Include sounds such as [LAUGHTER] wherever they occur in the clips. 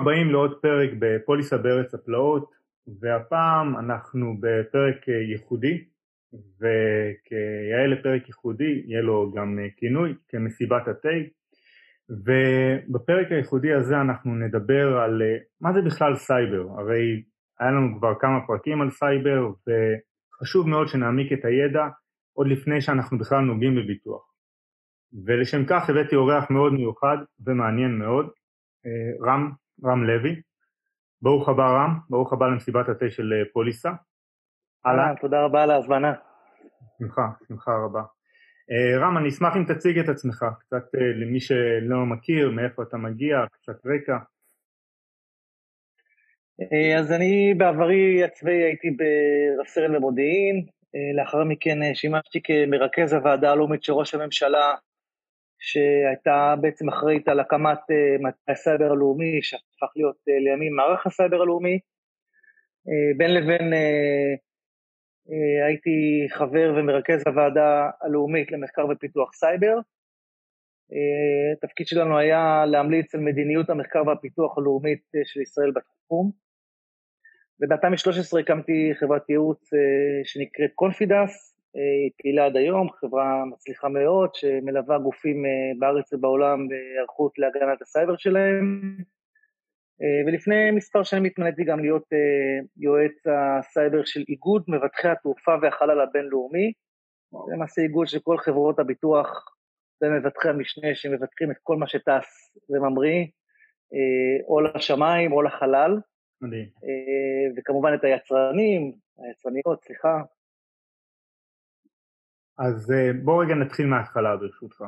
הבאים לעוד פרק בפוליסה בארץ הפלאות, והפעם אנחנו בפרק ייחודי, וכיאה לפרק ייחודי יהיה לו גם כינוי כמסיבת התה, ובפרק הייחודי הזה אנחנו נדבר על מה זה בכלל סייבר, הרי היה לנו כבר כמה פרקים על סייבר, וחשוב מאוד שנעמיק את הידע עוד לפני שאנחנו בכלל נוגעים בביטוח. ולשם כך הבאתי אורח מאוד מיוחד ומעניין מאוד, אה, רם, רם לוי. ברוך הבא רם, ברוך הבא למסיבת התה של אה, פוליסה. אהלן. תודה רבה על ההזמנה. שמחה, שמחה רבה. אה, רם, אני אשמח אם תציג את עצמך, קצת למי שלא מכיר, מאיפה אתה מגיע, קצת רקע. אז אני בעברי הצבאי הייתי ברב-סרן במודיעין, לאחר מכן שימשתי כמרכז הוועדה הלאומית של ראש הממשלה שהייתה בעצם אחראית על הקמת uh, מטה הסייבר הלאומי, שהפך להיות uh, לימים מערך הסייבר הלאומי. Uh, בין לבין הייתי חבר ומרכז הוועדה הלאומית למחקר ופיתוח סייבר. התפקיד שלנו היה להמליץ על מדיניות המחקר והפיתוח הלאומית של ישראל בתחום. וב-2013 הקמתי חברת ייעוץ שנקראת קונפידס, היא פעילה עד היום, חברה מצליחה מאוד, שמלווה גופים אה, בארץ ובעולם בהיערכות להגנת הסייבר שלהם. אה, ולפני מספר שנים התמניתי גם להיות אה, יועץ הסייבר של איגוד מבטחי התעופה והחלל הבינלאומי. זה למעשה איגוד של כל חברות הביטוח ומבטחי המשנה שמבטחים את כל מה שטס וממריא, או לשמיים או לחלל. מדהים. וכמובן את היצרנים, היצרניות, סליחה, אז אה, בוא רגע נתחיל מההתחלה ברשותך.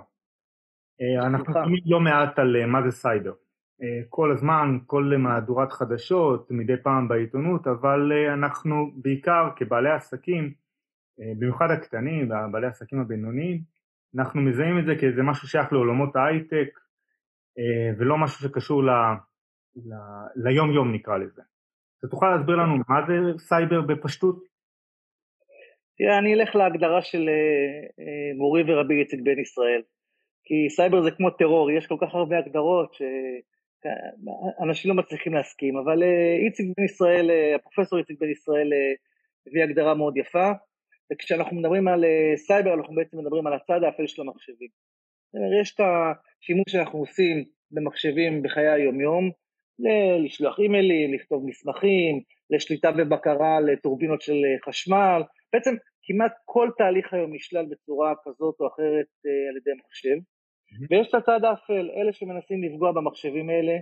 אה, אנחנו שומעים לא מעט על אה, מה זה סייבר. כל הזמן, כל מהדורת חדשות, מדי פעם בעיתונות, אבל אנחנו בעיקר כבעלי עסקים, במיוחד הקטנים והבעלי העסקים הבינוניים, אנחנו מזהים את זה כאיזה משהו שייך לעולמות ההייטק, ולא משהו שקשור ל... ל... ליום יום נקרא לזה. אתה תוכל להסביר לנו מה זה סייבר בפשטות? תראה, אני אלך להגדרה של אה, אה, מורי ורבי איציק בן ישראל. כי סייבר זה כמו טרור, יש כל כך הרבה הגדרות שאנשים לא מצליחים להסכים, אבל אה, איציק בן ישראל, הפרופסור איציק בן ישראל הביא הגדרה מאוד יפה, וכשאנחנו מדברים על סייבר אנחנו בעצם מדברים על הצד האפל של המחשבים. יש את השימוש שאנחנו עושים במחשבים בחיי היומיום, לשלוח אימיילים, לכתוב מסמכים, לשליטה ובקרה לטורבינות של חשמל, בעצם כמעט כל תהליך היום נשלל בצורה כזאת או אחרת אה, על ידי מחשב, mm-hmm. ויש את הצד האפל, אלה שמנסים לפגוע במחשבים האלה,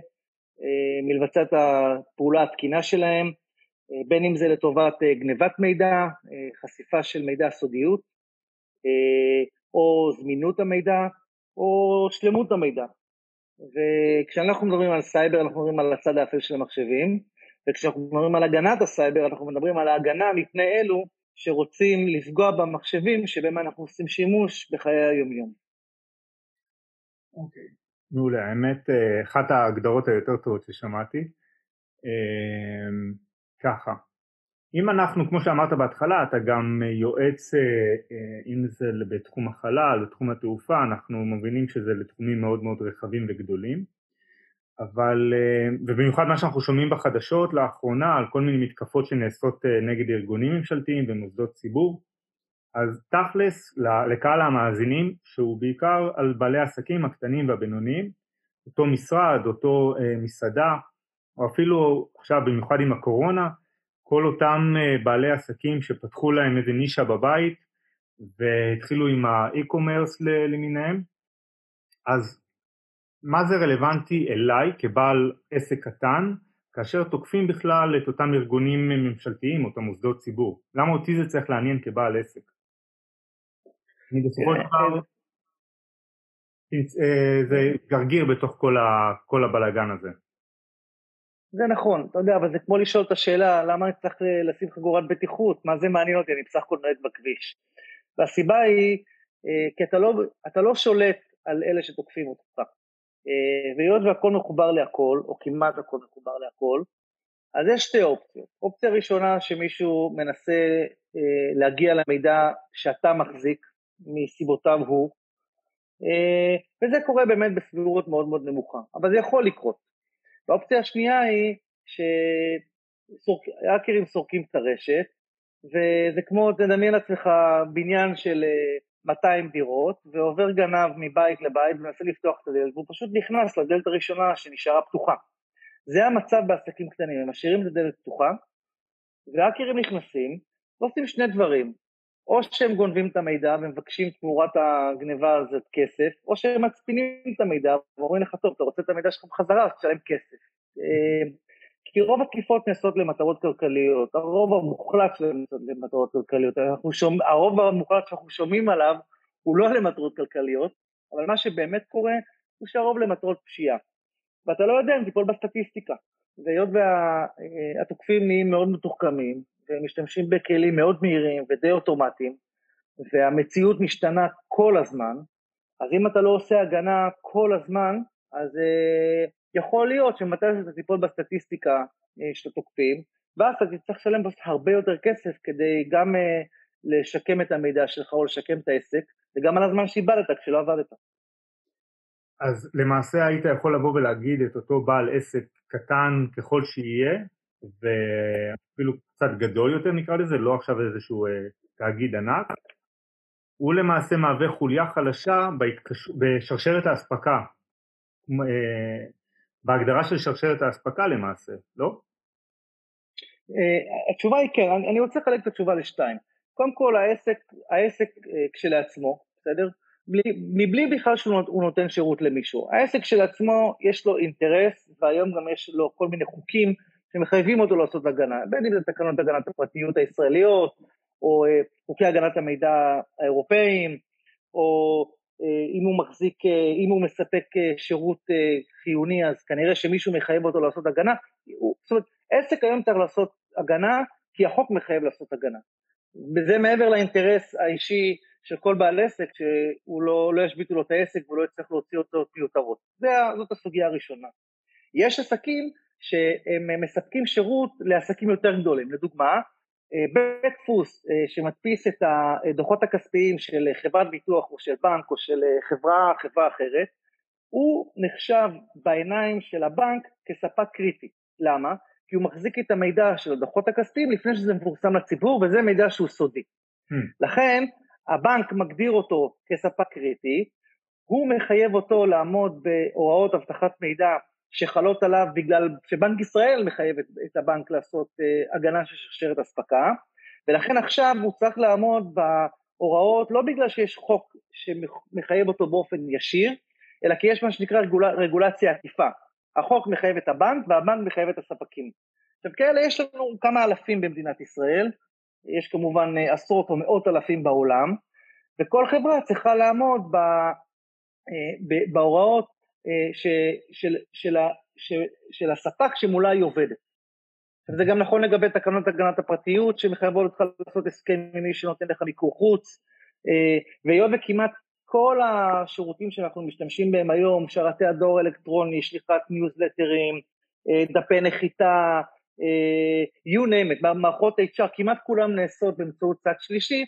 אה, מלבצע את הפעולה התקינה שלהם, אה, בין אם זה לטובת אה, גנבת מידע, אה, חשיפה של מידע סודיות, אה, או זמינות המידע, או שלמות המידע. וכשאנחנו מדברים על סייבר אנחנו מדברים על הצד האפל של המחשבים, וכשאנחנו מדברים על הגנת הסייבר אנחנו מדברים על ההגנה מפני אלו שרוצים לפגוע במחשבים שבהם אנחנו עושים שימוש בחיי היומיום. אוקיי, מעולה, האמת אה, אחת ההגדרות היותר טובות ששמעתי. אמ, ככה, אם אנחנו, כמו שאמרת בהתחלה, אתה גם יועץ, אה, אה, אם זה בתחום החלל, בתחום התעופה, אנחנו מבינים שזה לתחומים מאוד מאוד רחבים וגדולים. אבל, אה, ובמיוחד מה שאנחנו שומעים בחדשות לאחרונה על כל מיני מתקפות שנעשות אה, נגד ארגונים ממשלתיים ומוסדות ציבור, אז תכלס לקהל המאזינים שהוא בעיקר על בעלי העסקים הקטנים והבינוניים, אותו משרד, אותו אה, מסעדה, או אפילו עכשיו במיוחד עם הקורונה, כל אותם בעלי עסקים שפתחו להם איזה נישה בבית והתחילו עם האי-קומרס למיניהם, אז מה זה רלוונטי אליי כבעל עסק קטן כאשר תוקפים בכלל את אותם ארגונים ממשלתיים, אותם מוסדות ציבור? למה אותי זה צריך לעניין כבעל עסק? אני בסופו של דבר, אה, זה גרגיר בתוך כל, ה, כל הבלאגן הזה. זה נכון, אתה יודע, אבל זה כמו לשאול את השאלה, למה אני צריך לשים חגורת בטיחות? מה זה מעניין אותי? אני בסך הכל נוהג בכביש. והסיבה היא, אה, כי אתה לא, אתה לא שולט על אלה שתוקפים אותך. אה, והיות והכל מחובר להכל, או כמעט הכל מחובר להכל, אז יש שתי אופציות. אופציה ראשונה שמישהו מנסה אה, להגיע למידע שאתה מחזיק מסיבותיו הוא, אה, וזה קורה באמת בסבירות מאוד מאוד נמוכה, אבל זה יכול לקרות. והאופציה השנייה היא שהאקרים סורקים את הרשת, וזה כמו, תדמיין לעצמך בניין של 200 אה, דירות, ועובר גנב מבית לבית ומנסה לפתוח את הדלת, והוא פשוט נכנס לדלת הראשונה שנשארה פתוחה. זה המצב בעסקים קטנים, הם משאירים את הדלת פתוחה, והאקרים נכנסים ועושים שני דברים, או שהם גונבים את המידע ומבקשים תמורת הגניבה הזאת כסף, או שהם מצפינים את המידע ואומרים לך, טוב, אתה רוצה את המידע שלך בחזרה, אז תשלם כסף. אה, כי רוב התקיפות נעשות למטרות כלכליות, הרוב המוחלט שלהן נעשות למטרות כלכליות, שומע, הרוב המוחלט שאנחנו שומעים עליו הוא לא למטרות כלכליות, אבל מה שבאמת קורה הוא שהרוב למטרות פשיעה. ואתה לא יודע אם תיפול בסטטיסטיקה. והיות והתוקפים נהיים מאוד מתוחכמים, ומשתמשים בכלים מאוד מהירים ודי אוטומטיים, והמציאות משתנה כל הזמן, אז אם אתה לא עושה הגנה כל הזמן, אז uh, יכול להיות שמתי שאתה תיפול בסטטיסטיקה uh, של התוקפים, ואז אתה תצטרך לשלם הרבה יותר כסף כדי גם uh, לשקם את המידע שלך או לשקם את העסק, וגם על הזמן שאיבדת כשלא עבדת. אז למעשה היית יכול לבוא ולהגיד את אותו בעל עסק קטן ככל שיהיה, ואפילו קצת גדול יותר נקרא לזה, לא עכשיו איזשהו אה, תאגיד ענק, הוא למעשה מהווה חוליה חלשה בהתקש... בשרשרת האספקה, אה, בהגדרה של שרשרת האספקה למעשה, לא? אה, התשובה היא כן, אני, רוצה לחלק את התשובה לשתיים. קודם כל העסק, העסק כשלעצמו, בסדר? בלי, מבלי בכלל שהוא נותן שירות למישהו. העסק כשלעצמו יש לו אינטרס, והיום גם יש לו כל מיני חוקים שמחייבים אותו לעשות הגנה, בין אם זה תקנות הגנת הפרטיות הישראליות, או אה, חוקי הגנת המידע האירופאיים, או אה, אם הוא מחזיק, אה, אם הוא מספק שירות חיוני, אז כנראה שמישהו מחייב אותו לעשות הגנה. זאת אומרת, עסק היום צריך לעשות הגנה, כי החוק מחייב לעשות הגנה. וזה מעבר לאינטרס האישי של כל בעל עסק, שהוא לא, לא ישביתו לו את העסק והוא לא יצטרך להוציא אותו מיותרות. זאת הסוגיה הראשונה. יש עסקים שהם מספקים שירות לעסקים יותר גדולים. לדוגמה, אה, בית דפוס אה, שמדפיס את הדוחות הכספיים של חברת ביטוח או של בנק או של אה, חברה, חברה אחרת, הוא נחשב בעיניים של הבנק כספק קריטי. למה? כי הוא מחזיק את המידע של הדוחות הכספיים לפני שזה מפורסם לציבור, וזה מידע שהוא סודי. Hmm. לכן, הבנק מגדיר אותו כספק קריטי, הוא מחייב אותו לעמוד בהוראות אבטחת מידע שחלות עליו בגלל שבנק ישראל מחייב את, את הבנק לעשות uh, הגנה של שרשרת אספקה, ולכן עכשיו הוא צריך לעמוד בהוראות לא בגלל שיש חוק שמחייב אותו באופן ישיר, אלא כי יש מה שנקרא רגול, רגולציה עקיפה. החוק מחייב את הבנק והבנק מחייב את הספקים. עכשיו כאלה יש לנו כמה אלפים במדינת ישראל, יש כמובן אה, עשרות או מאות אלפים בעולם, וכל חברה צריכה לעמוד ב, אה, בהוראות אה, ש, של, של, של, של הספק שמולה היא עובדת. זה גם נכון לגבי תקנות הגנת הפרטיות שמחייבות אותך לעשות הסכם עם מי שנותן לך מיקור חוץ, אה, והיות וכמעט כל השירותים שאנחנו משתמשים בהם היום, שרתי הדור האלקטרוני, שליחת ניוזלטרים, דפי נחיתה, you name it, מערכות HR, כמעט כולם נעשות באמצעות צד שלישי,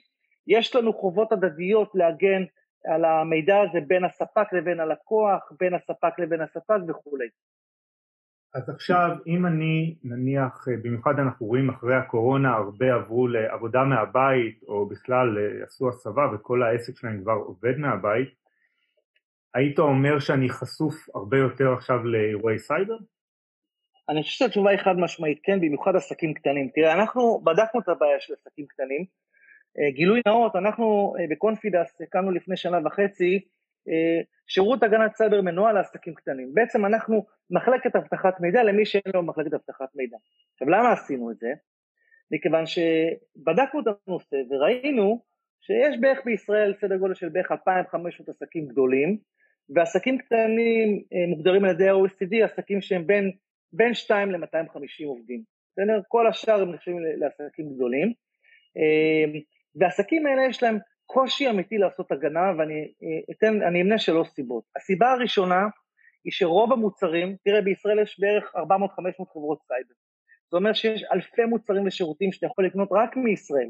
יש לנו חובות הדדיות להגן על המידע הזה בין הספק לבין הלקוח, בין הספק לבין הספק וכולי. אז עכשיו אם אני נניח, במיוחד אנחנו רואים אחרי הקורונה הרבה עברו לעבודה מהבית או בכלל עשו הסבה וכל העסק שלהם כבר עובד מהבית, היית אומר שאני חשוף הרבה יותר עכשיו לאירועי סייבר? אני חושב שהתשובה היא חד משמעית כן, במיוחד עסקים קטנים. תראה, אנחנו בדקנו את הבעיה של עסקים קטנים, גילוי נאות, אנחנו אה, בקונפידס הקמנו לפני שנה וחצי אה, שירות הגנת סייבר מנוהל לעסקים קטנים. בעצם אנחנו מחלקת אבטחת מידע למי שאין לו מחלקת אבטחת מידע. עכשיו למה עשינו את זה? מכיוון שבדקנו את הנושא וראינו שיש בערך בישראל סדר גודל של בערך 2,500 עסקים גדולים, ועסקים קטנים מוגדרים על ידי ה-OECD עסקים שהם בין, בין 2 ל-250 עובדים. בסדר? כל השאר הם נחשבים לעסקים גדולים. והעסקים האלה יש להם קושי אמיתי לעשות הגנה, ואני אתן, אני אמנה שלוש סיבות. הסיבה הראשונה היא שרוב המוצרים, תראה בישראל יש בערך 400-500 חברות סייבר. זה אומר שיש אלפי מוצרים ושירותים שאתה יכול לקנות רק מישראל.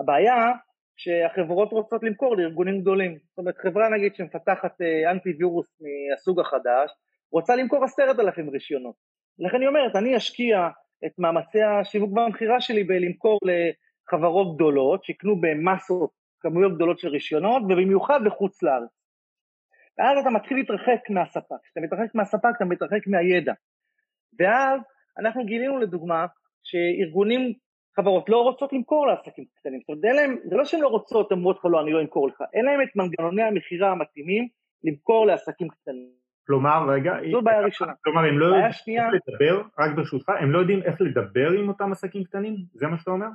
הבעיה שהחברות רוצות למכור לארגונים גדולים. זאת אומרת חברה נגיד שמפתחת אה, אנטי וירוס מהסוג החדש, רוצה למכור עשרת אלפים רישיונות. לכן אני אומרת, אני אשקיע את מאמצי השיווק והמכירה שלי בלמכור לחברות גדולות, שיקנו במסות, כמויות גדולות של רישיונות, ובמיוחד בחוץ לארץ. ואז אתה מתחיל להתרחק מהספק. כשאתה מתרחק מהספק, אתה מתרחק מהידע. ואז אנחנו גילינו לדוגמה שארגונים, חברות לא רוצות למכור לעסקים קטנים. זאת אומרת, להם, זה לא שהן לא רוצות, הן אומרות לך לא, אני לא אמכור לך. אין להם את מנגנוני המכירה המתאימים למכור לעסקים קטנים. כלומר, רגע, זו בעיה ראשונה. כלומר, הם לא יודעים שנייה... איך לדבר, רק ברשותך, הם לא יודעים איך לדבר עם אותם עסקים קטנים? זה מה שאתה אומר?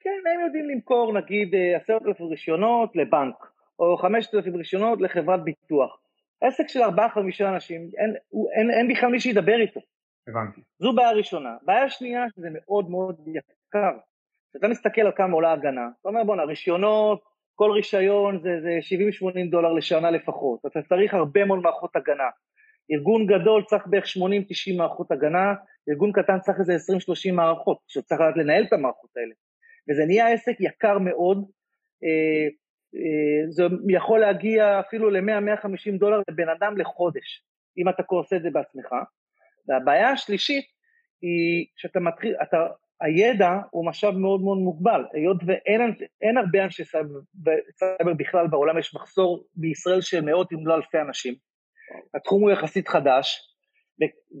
כן, הם יודעים למכור נגיד אה, עשרת אלפים רישיונות לבנק, או חמשת אלפים רישיונות לחברת ביטוח. עסק של ארבעה-חמישה אנשים, אין, אין, אין בכלל מי שידבר איתו. הבנתי. זו בעיה ראשונה. בעיה שנייה, שזה מאוד מאוד יקר. כשאתה מסתכל על כמה עולה הגנה, אתה אומר בואנה, רישיונות, כל רישיון זה, זה 70-80 דולר לשנה לפחות. אתה צריך הרבה מאוד מערכות הגנה. ארגון גדול צריך בערך 80-90 מערכות הגנה, ארגון קטן צריך איזה 20-30 מערכות, שצריך לדעת לנהל את המערכות האלה. וזה נהיה עסק יקר מאוד, אה, אה, זה יכול להגיע אפילו ל-100-150 דולר לבן אדם לחודש, אם אתה עושה את זה בעצמך. והבעיה השלישית היא שאתה מתחיל, אתה, הידע הוא משאב מאוד מאוד מוגבל, היות ואין הרבה אנשי סייבר בכלל בעולם, יש מחסור בישראל של מאות אם לא אלפי אנשים. התחום הוא יחסית חדש,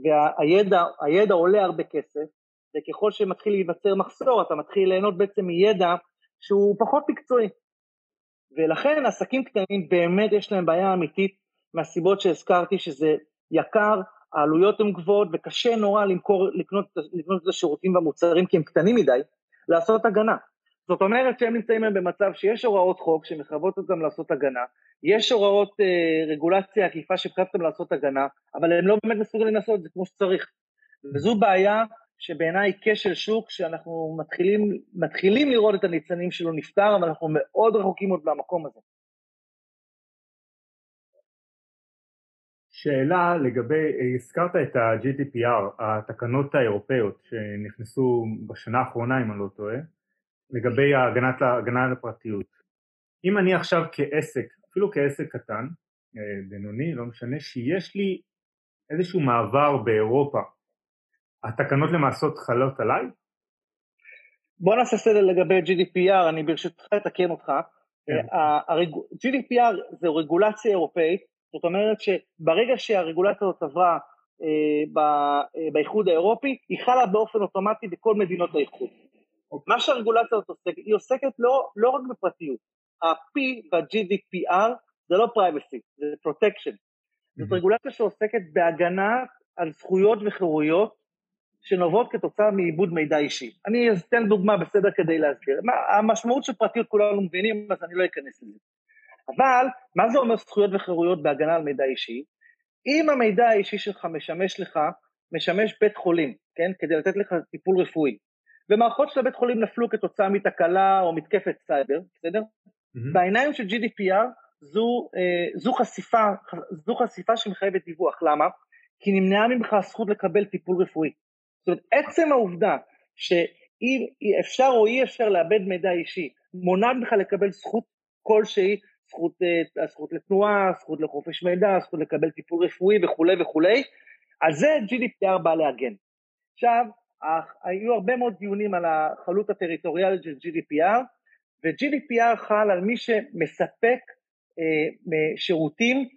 והידע עולה הרבה כסף, וככל שמתחיל להיווצר מחסור, אתה מתחיל ליהנות בעצם מידע שהוא פחות מקצועי. ולכן עסקים קטנים באמת יש להם בעיה אמיתית מהסיבות שהזכרתי, שזה יקר, העלויות הן גבוהות וקשה נורא למכור, לקנות, לקנות את השירותים והמוצרים כי הם קטנים מדי, לעשות הגנה. זאת אומרת שהם נמצאים היום במצב שיש הוראות חוק שמחייבות אותם לעשות הגנה, יש הוראות אה, רגולציה עקיפה שמחייבת אותם לעשות הגנה, אבל הם לא באמת מסוגלים לעשות את זה כמו שצריך. וזו בעיה שבעיניי כשל שוק שאנחנו מתחילים, מתחילים לראות את הניצנים שלו נפתר, אבל אנחנו מאוד רחוקים עוד מהמקום הזה. שאלה לגבי, הזכרת את ה-GDPR, התקנות האירופאיות שנכנסו בשנה האחרונה אם אני לא טועה, לגבי ההגנה על הפרטיות. אם אני עכשיו כעסק, אפילו כעסק קטן, אה, בינוני, לא משנה, שיש לי איזשהו מעבר באירופה, התקנות למעשה חלות עליי? בוא נעשה סדר לגבי GDPR, אני ברשותך אתקן אותך. כן. GDPR זה רגולציה אירופאית זאת אומרת שברגע שהרגולציה הזאת עברה אה, אה, באיחוד האירופי, היא חלה באופן אוטומטי בכל מדינות האיחוד. מה שהרגולציה הזאת עוסקת, היא עוסקת לא, לא רק בפרטיות. ה-P ב-GDPR זה לא privacy, זה protection. זאת רגולציה שעוסקת בהגנה על זכויות וחירויות שנובעות כתוצאה מעיבוד מידע אישי. אני אתן דוגמה בסדר כדי להסביר. מה, המשמעות של פרטיות כולנו מבינים, אז אני לא אכנס לזה. אבל מה זה אומר זכויות וחירויות בהגנה על מידע אישי? אם המידע האישי שלך משמש לך, משמש בית חולים, כן, כדי לתת לך טיפול רפואי, ומערכות של הבית חולים נפלו כתוצאה מתקלה או מתקפת סייבר, בסדר? Mm-hmm. בעיניים של GDPR זו, אה, זו, חשיפה, זו חשיפה שמחייבת דיווח, למה? כי נמנעה ממך הזכות לקבל טיפול רפואי. זאת אומרת, עצם העובדה שאי אפשר או אי אפשר לאבד מידע אישי, מונעת ממך לקבל זכות כלשהי זכות, אה, הזכות לתנועה, זכות לחופש מידע, זכות לקבל טיפול רפואי וכולי וכולי, על זה GDPR בא להגן. עכשיו, היו הרבה מאוד דיונים על החלות הטריטוריאלית של GDPR, ו-GDPR חל על מי שמספק אה, שירותים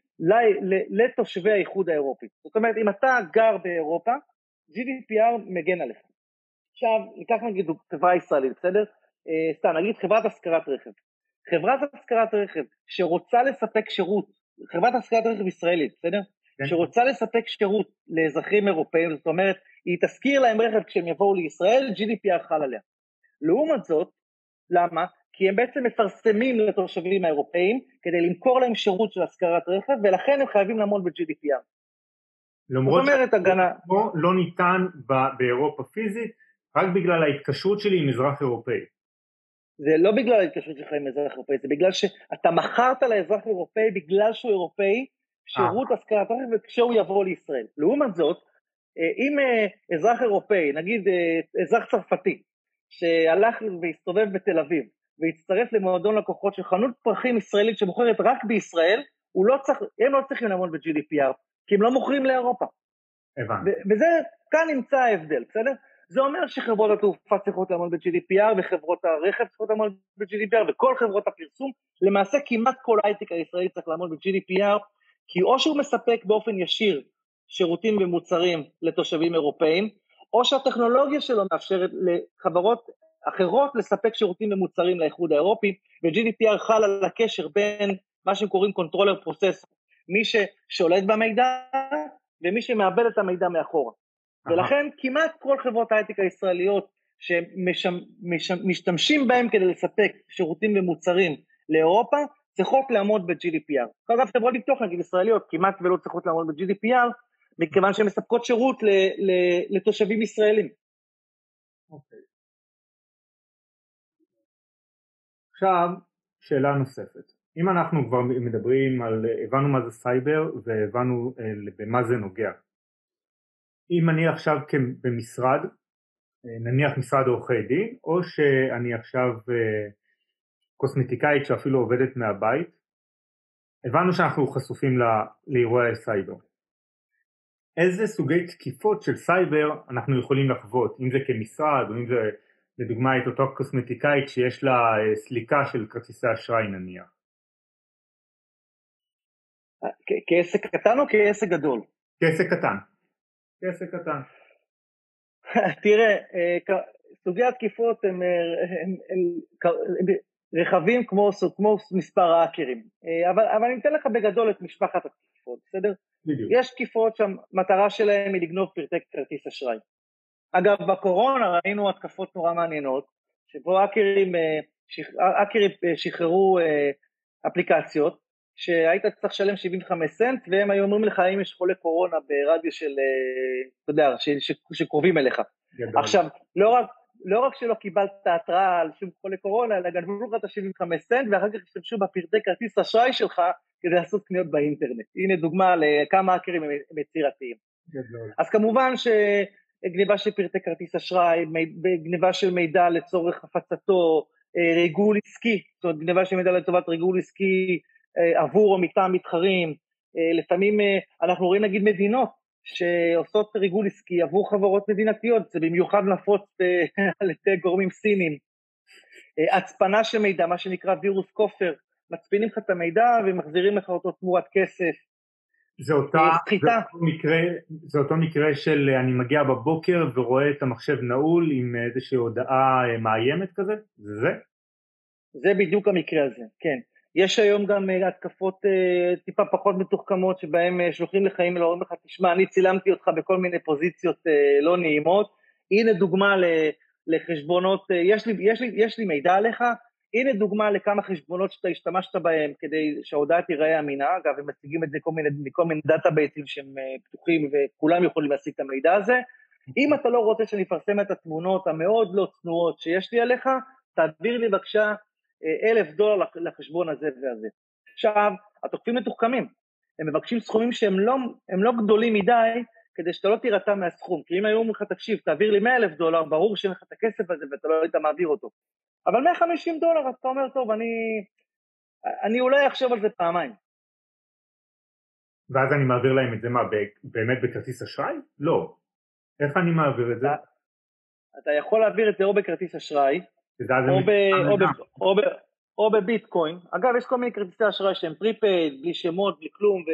לתושבי האיחוד האירופי. זאת אומרת, אם אתה גר באירופה, GDPR מגן עליך. עכשיו, ניקח נגיד חברה ישראלית, בסדר? אה, סתם, נגיד חברת השכרת רכב. חברת השכרת רכב שרוצה לספק שירות, חברת השכרת רכב ישראלית, בסדר? כן. שרוצה לספק שירות לאזרחים אירופאים, זאת אומרת, היא תשכיר להם רכב כשהם יבואו לישראל, GDPR חל עליה. לעומת זאת, למה? כי הם בעצם מפרסמים לתושבים האירופאים כדי למכור להם שירות של השכרת רכב, ולכן הם חייבים לעמוד ב-GDPR. למרות שפה לא ניתן באירופה פיזית, רק בגלל ההתקשרות שלי עם אזרח אירופאי. זה לא בגלל ההתקשרות שלך עם אזרח אירופאי, זה בגלל שאתה מכרת לאזרח אירופאי בגלל שהוא אירופאי שירות אה. השכרת רכב כשהוא יבוא לישראל. לעומת זאת, אה, אם אה, אזרח אירופאי, נגיד אזרח צרפתי, שהלך והסתובב בתל אביב והצטרף למועדון לקוחות של חנות פרחים ישראלית שמוכרת רק בישראל, הוא לא צריך, הם לא צריכים לעמוד ב-GDPR, כי הם לא מוכרים לאירופה. הבנתי. וזה כאן נמצא ההבדל, בסדר? זה אומר שחברות התעופה צריכות לעמוד ב-GDPR וחברות הרכב צריכות לעמוד ב-GDPR וכל חברות הפרסום, למעשה כמעט כל הייטק הישראלי צריך לעמוד ב-GDPR, כי או שהוא מספק באופן ישיר שירותים ומוצרים לתושבים אירופאים, או שהטכנולוגיה שלו מאפשרת לחברות אחרות לספק שירותים ומוצרים לאיחוד האירופי, ו-GDPR חל על הקשר בין מה שהם קוראים controller process, מי ששולט במידע ומי שמאבד את המידע מאחורה. ולכן כמעט כל חברות ההייטק הישראליות שמשתמשים בהם כדי לספק שירותים ומוצרים לאירופה, צריכות לעמוד ב-GDPR. אגב, חברות ביטוח נגיד ישראליות כמעט ולא צריכות לעמוד ב-GDPR, מכיוון שהן מספקות שירות לתושבים ישראלים. אוקיי. עכשיו, שאלה נוספת. אם אנחנו כבר מדברים על, הבנו מה זה סייבר והבנו אה, במה זה נוגע. אם אני עכשיו במשרד, אה, נניח משרד עורכי דין, או שאני עכשיו אה, קוסמטיקאית שאפילו עובדת מהבית, הבנו שאנחנו חשופים לאירועי סייבר. איזה סוגי תקיפות של סייבר אנחנו יכולים לחוות, אם זה כמשרד או אם זה לדוגמה את אותו קוסמטיקאית שיש לה סליקה של כרטיסי אשראי נניח. כעסק קטן או כעסק גדול? כעסק קטן. כעסק קטן. [LAUGHS] תראה, אה, סוגי התקיפות הם, אה, הם, הם, הם רחבים כמו, כמו מספר האקרים, אבל, אבל אני אתן לך בגדול את משפחת התקיפות, בסדר? בדיוק. יש תקיפות שהמטרה שלהם היא לגנוב פרטי כרטיס אשראי. אגב, בקורונה ראינו התקפות נורא מעניינות, שבו האקרים, אה, האקרים אה, שחררו אה, אפליקציות, שהיית צריך לשלם 75 סנט, והם היו אומרים לך האם יש חולה קורונה ברדיו של, אתה יודע, שקרובים אליך. גדול. עכשיו, לא רק, לא רק שלא קיבלת התראה על שום חולה קורונה, אלא גנבו לך את ה-75 סנט, ואחר כך השתמשו בפרטי כרטיס אשראי שלך כדי לעשות קניות באינטרנט. הנה דוגמה לכמה האקרים הם יצירתיים. אז כמובן ש... גניבה של פרטי כרטיס אשראי, גניבה של מידע לצורך הפצתו, אה, ריגול עסקי, זאת אומרת גניבה של מידע לטובת ריגול עסקי אה, עבור או מטעם מתחרים, אה, לפעמים אנחנו רואים נגיד מדינות שעושות ריגול עסקי עבור חברות מדינתיות, זה במיוחד נפוץ [LAUGHS] על ידי גורמים סינים. הצפנה של מידע, מה שנקרא וירוס כופר, מצפינים לך את המידע ומחזירים לך אותו תמורת כסף. זה, אותה, זה, אותו מקרה, זה אותו מקרה של אני מגיע בבוקר ורואה את המחשב נעול עם איזושהי הודעה אה, מאיימת כזה? זה זה? זה בדיוק המקרה הזה, כן. יש היום גם אה, התקפות אה, טיפה פחות מתוחכמות שבהם שולחים לך אימייל ואומרים לך, תשמע, אני צילמתי אותך בכל מיני פוזיציות לא נעימות, הנה דוגמה לחשבונות, יש לי, יש לי, יש לי מידע עליך, הנה דוגמה לכמה חשבונות שאתה השתמשת בהם כדי שההודעה תיראה אמינה, אגב הם מציגים את זה מכל מיני, מכל מיני דאטאבייסים שהם אה, פתוחים וכולם יכולים להשיג את המידע הזה. אם אתה לא רוצה שאני אפרסם את התמונות המאוד לא צנועות שיש לי עליך, תעביר לי בבקשה אה, אלף דולר לחשבון הזה והזה. עכשיו, התוקפים מתוחכמים, הם מבקשים סכומים שהם לא, לא גדולים מדי כדי שאתה לא תירתע מהסכום, כי אם היו אומרים לך, תקשיב, תעביר לי 100 אלף דולר, ברור שאין לך את הכסף הזה ואתה לא היית מעביר אותו. אבל 150 דולר, אז אתה אומר, טוב, אני, אני אולי אחשוב על זה פעמיים. ואז אני מעביר להם את זה מה, באמת בכרטיס אשראי? לא. איך אני מעביר את זה? אתה יכול להעביר את זה או בכרטיס אשראי, או, בביטקוין. אגב, יש כל מיני כרטיסי אשראי שהם prepaid, בלי שמות, בלי כלום, ו...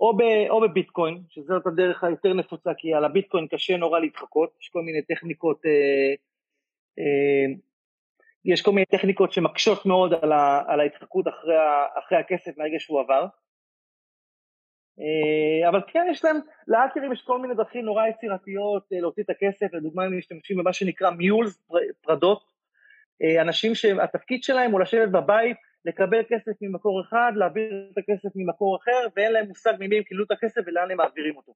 או, ב, או בביטקוין, שזאת הדרך היותר נפוצה, כי על הביטקוין קשה נורא להתחקות, יש כל מיני טכניקות אה, אה, יש כל מיני טכניקות שמקשות מאוד על, ה, על ההתחקות אחרי, אחרי הכסף מהרגע שהוא עבר. אה, אבל כן יש להם, לאקרים יש כל מיני דרכים נורא יצירתיות אה, להוציא את הכסף, לדוגמה הם משתמשים במה שנקרא מיולס, פרדות, אנשים שהתפקיד שלהם הוא לשבת בבית, לקבל כסף ממקור אחד, להעביר את הכסף ממקור אחר, ואין להם מושג ממי הם קיבלו את הכסף ולאן הם מעבירים אותו.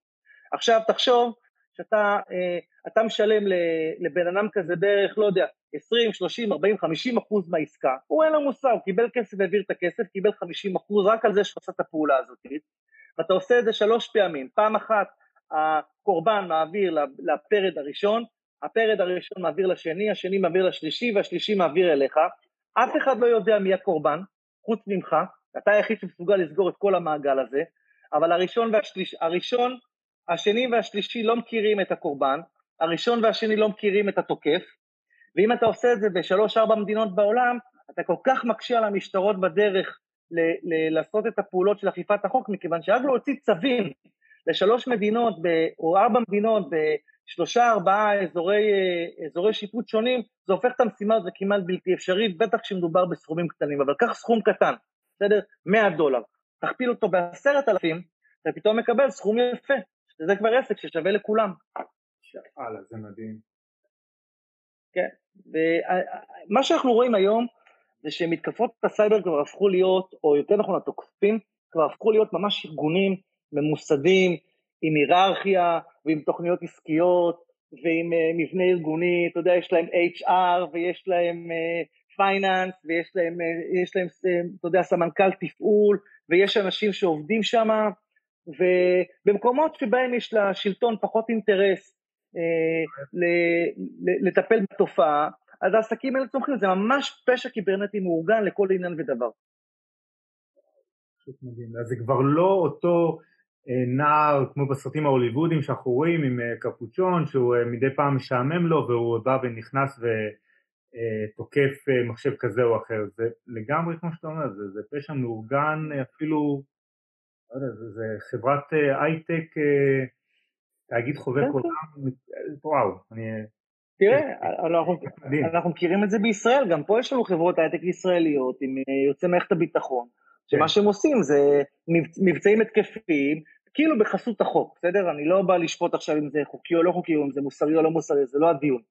עכשיו תחשוב שאתה אתה משלם לבן אדם כזה בערך, לא יודע, 20, 30, 40, 50 אחוז מהעסקה, הוא אין לו מושג, הוא קיבל כסף והעביר את הכסף, קיבל 50 אחוז רק על זה שהוא עשה את הפעולה הזאת, ואתה עושה את זה שלוש פעמים, פעם אחת הקורבן מעביר לפרד הראשון, הפרד הראשון מעביר לשני, השני מעביר לשלישי והשלישי מעביר אליך, אף אחד לא יודע מי הקורבן, חוץ ממך, אתה היחיד שמסוגל לסגור את כל המעגל הזה, אבל הראשון והשליש, הראשון השני והשלישי לא מכירים את הקורבן, הראשון והשני לא מכירים את התוקף, ואם אתה עושה את זה בשלוש-ארבע מדינות בעולם, אתה כל כך מקשה על המשטרות בדרך ל- ל- לעשות את הפעולות של אכיפת החוק, מכיוון שרק להוציא צווים לשלוש מדינות ב- או ארבע מדינות בשלושה ארבעה אזורי, אזורי שיפוט שונים, זה הופך את המשימה הזאת כמעט בלתי אפשרית, בטח כשמדובר בסכומים קטנים, אבל קח סכום קטן, בסדר? 100 דולר, תכפיל אותו בעשרת אלפים, אתה פתאום מקבל סכום יפה, שזה כבר עסק ששווה לכולם. שאלה, זה מדהים. כן, ומה שאנחנו רואים היום זה שמתקפות הסייבר כבר הפכו להיות, או יותר נכון התוקפים, כבר הפכו להיות ממש ארגונים ממוסדים, עם היררכיה ועם תוכניות עסקיות ועם uh, מבנה ארגוני, אתה יודע, יש להם HR ויש להם finance uh, ויש להם, uh, יש להם, אתה יודע, סמנכ"ל תפעול ויש אנשים שעובדים שם, ובמקומות שבהם יש לשלטון פחות אינטרס לטפל בתופעה, אז העסקים האלה צומחים, זה ממש פשע קיברנטי מאורגן לכל עניין ודבר. פשוט מדהים, אז זה כבר לא אותו אה, נער כמו בסרטים ההוליוודים שאנחנו רואים עם אה, קפוצ'ון שהוא אה, מדי פעם משעמם לו והוא בא ונכנס ותוקף מחשב כזה או אחר, זה לגמרי כמו שאתה אומר, זה, זה פשע מאורגן אפילו, לא יודע, זה, זה חברת הייטק, תאגיד חובק כן, עולם, כן. וואו, אני תראה, אנחנו, אנחנו מכירים את זה בישראל, גם פה יש לנו חברות הייטק ישראליות עם אה, יוצאי מערכת הביטחון, שמה כן. שהם עושים זה מבצעים התקפיים, כאילו בחסות החוק, בסדר? אני לא בא לשפוט עכשיו אם זה חוקי או לא חוקי, או אם זה מוסרי או לא מוסרי, זה לא הדיון.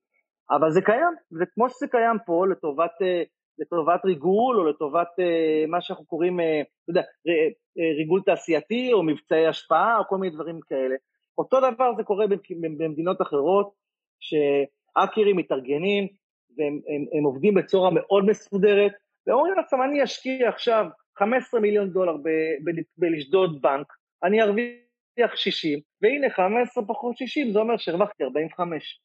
אבל זה קיים, זה כמו שזה קיים פה לטובת, אה, לטובת ריגול, או לטובת אה, מה שאנחנו קוראים, אתה יודע, ריגול תעשייתי, או מבצעי השפעה, או כל מיני דברים כאלה. אותו דבר זה קורה במדינות אחרות, ש... האקרים מתארגנים, והם הם, הם עובדים בצורה מאוד מסודרת, ואומרים לעצמם, אני אשקיע עכשיו 15 מיליון דולר בלשדוד בנק, אני ארוויח 60, והנה 15 פחות 60, זה אומר שהרווחתי 45.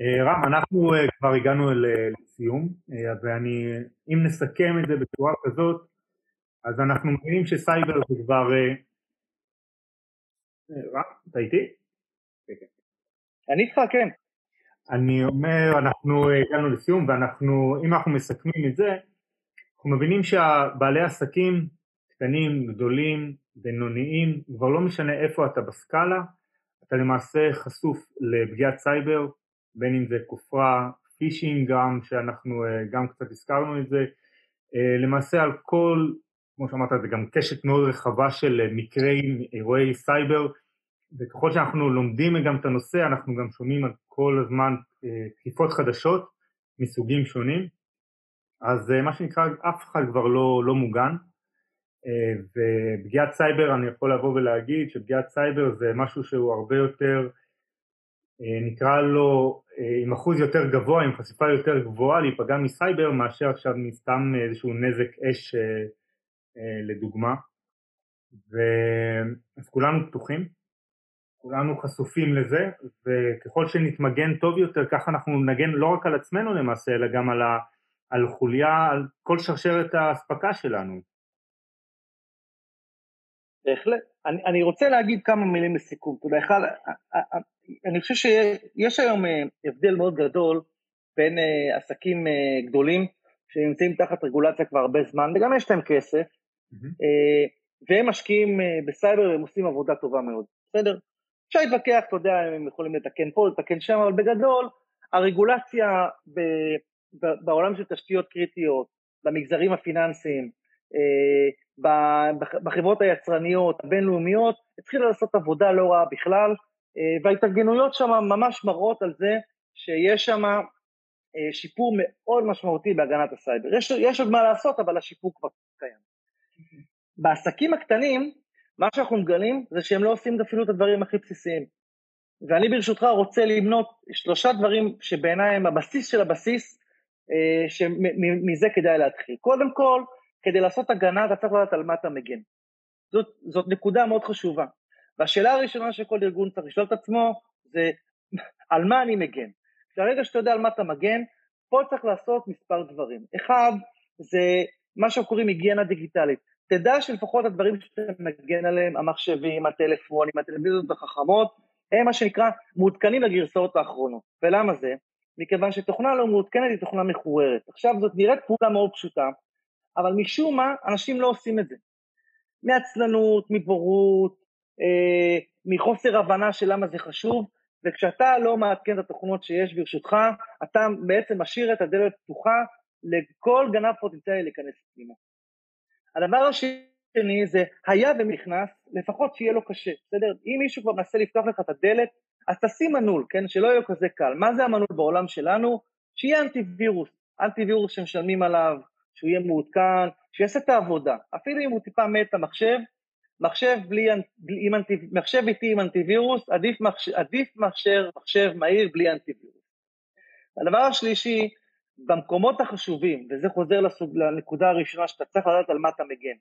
אה, רם, אנחנו אה, כבר הגענו לסיום, אה, ואני, אם נסכם את זה בצורה כזאת, אז אנחנו מבינים שסייבר זה כבר רם, אתה איתי? אני איתך, כן. אני אומר, אנחנו הגענו לסיום ואנחנו, אם אנחנו מסכמים את זה, אנחנו מבינים שהבעלי עסקים קטנים, גדולים, בינוניים, כבר לא משנה איפה אתה בסקאלה, אתה למעשה חשוף לפגיעת סייבר, בין אם זה כופרה, פישינג גם, שאנחנו גם קצת הזכרנו את זה, למעשה על כל כמו שאמרת, זה גם קשת מאוד רחבה של אה, מקרי אירועי סייבר, וככל שאנחנו לומדים גם את הנושא, אנחנו גם שומעים על כל הזמן אה, תקיפות חדשות מסוגים שונים, אז אה, מה שנקרא, אף אחד כבר לא, לא מוגן, ופגיעת סייבר, אני יכול לבוא ולהגיד שפגיעת סייבר זה משהו שהוא הרבה יותר, נקרא לו, עם אחוז יותר גבוה, עם חשיפה יותר גבוהה להיפגע מסייבר מאשר עכשיו מסתם איזשהו נזק אש אה, לדוגמה, אז כולנו פתוחים, כולנו חשופים לזה, וככל שנתמגן טוב יותר, ככה אנחנו נגן לא רק על עצמנו למעשה, אלא גם על, ה, על חוליה, על כל שרשרת האספקה שלנו. בהחלט. אני, אני רוצה להגיד כמה מילים לסיכום. אתה יודע, אחד, אני חושב שיש היום אה, הבדל מאוד גדול בין אה, עסקים גדולים שנמצאים תחת רגולציה כבר הרבה זמן, וגם יש להם כסף, אה, והם משקיעים אה, בסייבר והם עושים עבודה טובה מאוד, בסדר? אפשר להתווכח, אתה יודע, הם יכולים לתקן פה, לתקן שם, אבל בגדול, הרגולציה ב, בעולם של תשתיות קריטיות, במגזרים הפיננסיים, אה, בחברות היצרניות, הבינלאומיות, התחילה לעשות עבודה לא רעה בכלל, וההתארגנויות שם ממש מראות על זה שיש שם שיפור מאוד משמעותי בהגנת הסייבר. יש, יש עוד מה לעשות, אבל השיפור כבר קיים. בעסקים הקטנים, מה שאנחנו מגלים זה שהם לא עושים אפילו את הדברים הכי בסיסיים. ואני ברשותך רוצה למנות שלושה דברים שבעיניי הם הבסיס של הבסיס, אה, שמזה כדאי להתחיל. קודם כל, כדי לעשות הגנה אתה צריך לדעת על מה אתה מגן. זאת, זאת נקודה מאוד חשובה. והשאלה הראשונה שכל ארגון צריך לשאול את עצמו זה [LAUGHS] על מה אני מגן. ברגע שאתה יודע על מה אתה מגן, פה צריך לעשות מספר דברים. אחד, זה מה שאנחנו קוראים היגיינה דיגיטלית. תדע שלפחות הדברים שאתה מגן עליהם, המחשבים, הטלפונים, הטלוויזיות החכמות, הם מה שנקרא מעודכנים לגרסאות האחרונות. ולמה זה? מכיוון שתוכנה לא מעודכנת היא תוכנה מחוררת. עכשיו זאת נראית פעולה מאוד פשוטה, אבל משום מה אנשים לא עושים את זה. מעצלנות, מבורות, אה, מחוסר הבנה של למה זה חשוב, וכשאתה לא מעדכן את התוכנות שיש ברשותך, אתה בעצם משאיר את הדלת פתוחה לכל גנב פוטנציאלי להיכנס פנימה. הדבר השני זה, היה ונכנס, לפחות שיהיה לו קשה, בסדר? אם מישהו כבר מנסה לפתוח לך את הדלת, אז תשים מנעול, כן? שלא יהיה כזה קל. מה זה המנעול בעולם שלנו? שיהיה אנטיווירוס. אנטיווירוס שמשלמים עליו, שהוא יהיה מעודכן, שיעשה את העבודה. אפילו אם הוא טיפה מת המחשב, מחשב, בלי, בלי, עם מחשב איתי עם אנטיווירוס, עדיף, מחשב, עדיף מחשב, מחשב מהיר בלי אנטיווירוס. הדבר השלישי, במקומות החשובים, וזה חוזר לסוג, לנקודה הראשונה שאתה צריך לדעת על מה אתה מגן,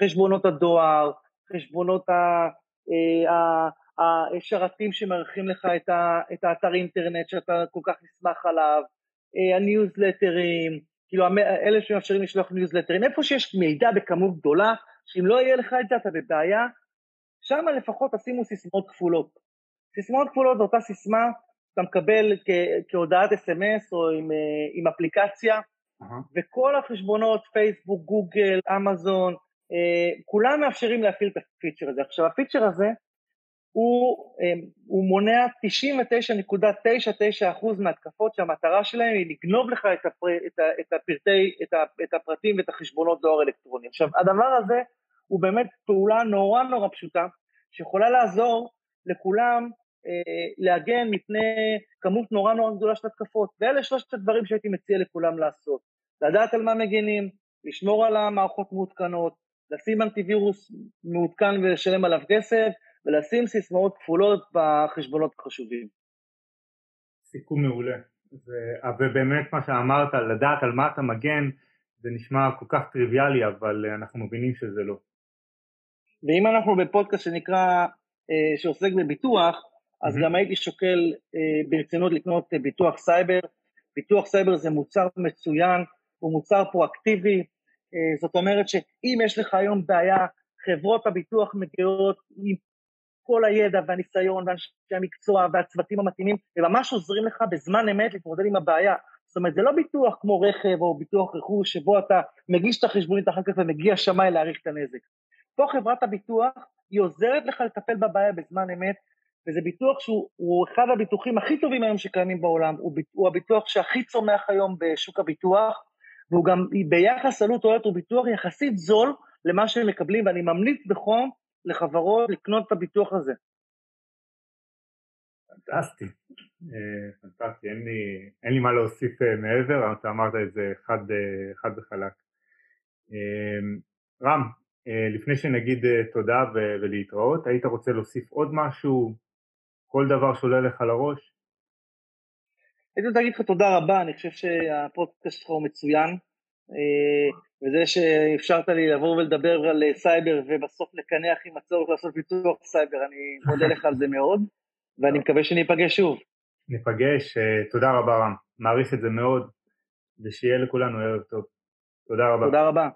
חשבונות הדואר, חשבונות ה, אה, השרתים שמארחים לך את, ה, את האתר אינטרנט שאתה כל כך נסמך עליו, אה, הניוזלטרים, כאילו אלה שמאפשרים לשלוח ניוזלטרים, איפה שיש מידע בכמות גדולה, שאם לא יהיה לך את זה אתה בבעיה, שם לפחות תשימו סיסמאות כפולות. סיסמאות כפולות זו אותה סיסמה שאתה מקבל כ- כהודעת אס.אם.אס או עם, אה, עם אפליקציה, uh-huh. וכל החשבונות, פייסבוק, גוגל, אמזון, אה, כולם מאפשרים להפעיל את הפיצ'ר הזה. עכשיו הפיצ'ר הזה הוא, אה, הוא מונע 99.99% מהתקפות שהמטרה שלהם היא לגנוב לך את, הפר, את, את, הפרטי, את, ה, את הפרטים ואת החשבונות דואר אלקטרוני. עכשיו הדבר הזה הוא באמת פעולה נורא נורא פשוטה שיכולה לעזור לכולם אה, להגן מפני כמות נורא נורא גדולה של התקפות. ואלה שלושת הדברים שהייתי מציע לכולם לעשות. לדעת על מה מגינים, לשמור על המערכות מעודכנות, לשים אנטיווירוס מעודכן ולשלם עליו כסף, ולשים סיסמאות כפולות בחשבונות החשובים. סיכום מעולה. ו... ובאמת מה שאמרת, לדעת על מה אתה מגן, זה נשמע כל כך טריוויאלי, אבל אנחנו מבינים שזה לא. ואם אנחנו בפודקאסט שנקרא, אה, שעוסק בביטוח, אז mm-hmm. גם הייתי שוקל אה, ברצינות לקנות אה, ביטוח סייבר. ביטוח סייבר זה מוצר מצוין, הוא מוצר פרואקטיבי, אה, זאת אומרת שאם יש לך היום בעיה, חברות הביטוח מגיעות עם כל הידע והניסיון ואנשי המקצוע והצוותים המתאימים, וממש עוזרים לך בזמן אמת להתמודד עם הבעיה. זאת אומרת, זה לא ביטוח כמו רכב או ביטוח רכוש, שבו אתה מגיש את החשבונית אחר כך ומגיע שמאי להעריך את הנזק. פה חברת הביטוח, היא עוזרת לך לטפל בבעיה בזמן אמת, וזה ביטוח שהוא אחד הביטוחים הכי טובים היום שקיימים בעולם, הוא, הוא הביטוח שהכי צומח היום בשוק הביטוח, והוא גם ביחס עלות תועלת הוא ביטוח יחסית זול למה שהם מקבלים, ואני ממליץ בחום לחברות לקנות את הביטוח הזה. פנטסטי, אה, פנטסטי, אין לי, אין לי מה להוסיף אה, מעבר, אתה אמרת את זה חד, אה, חד וחלק. רם, לפני שנגיד תודה ולהתראות, היית רוצה להוסיף עוד משהו, כל דבר שעולה לך לראש? הייתי רוצה להגיד לך תודה רבה, אני חושב שהפודקאסט שלך הוא מצוין. אה, וזה שאפשרת לי לבוא ולדבר על אה, סייבר ובסוף לקנח עם הצורך לעשות ביטוח סייבר, אני מודה לך על זה מאוד, ואני מקווה שניפגש שוב. ניפגש, אה, תודה רבה רם, מעריך את זה מאוד, ושיהיה לכולנו ערב טוב. תודה רבה. תודה רבה.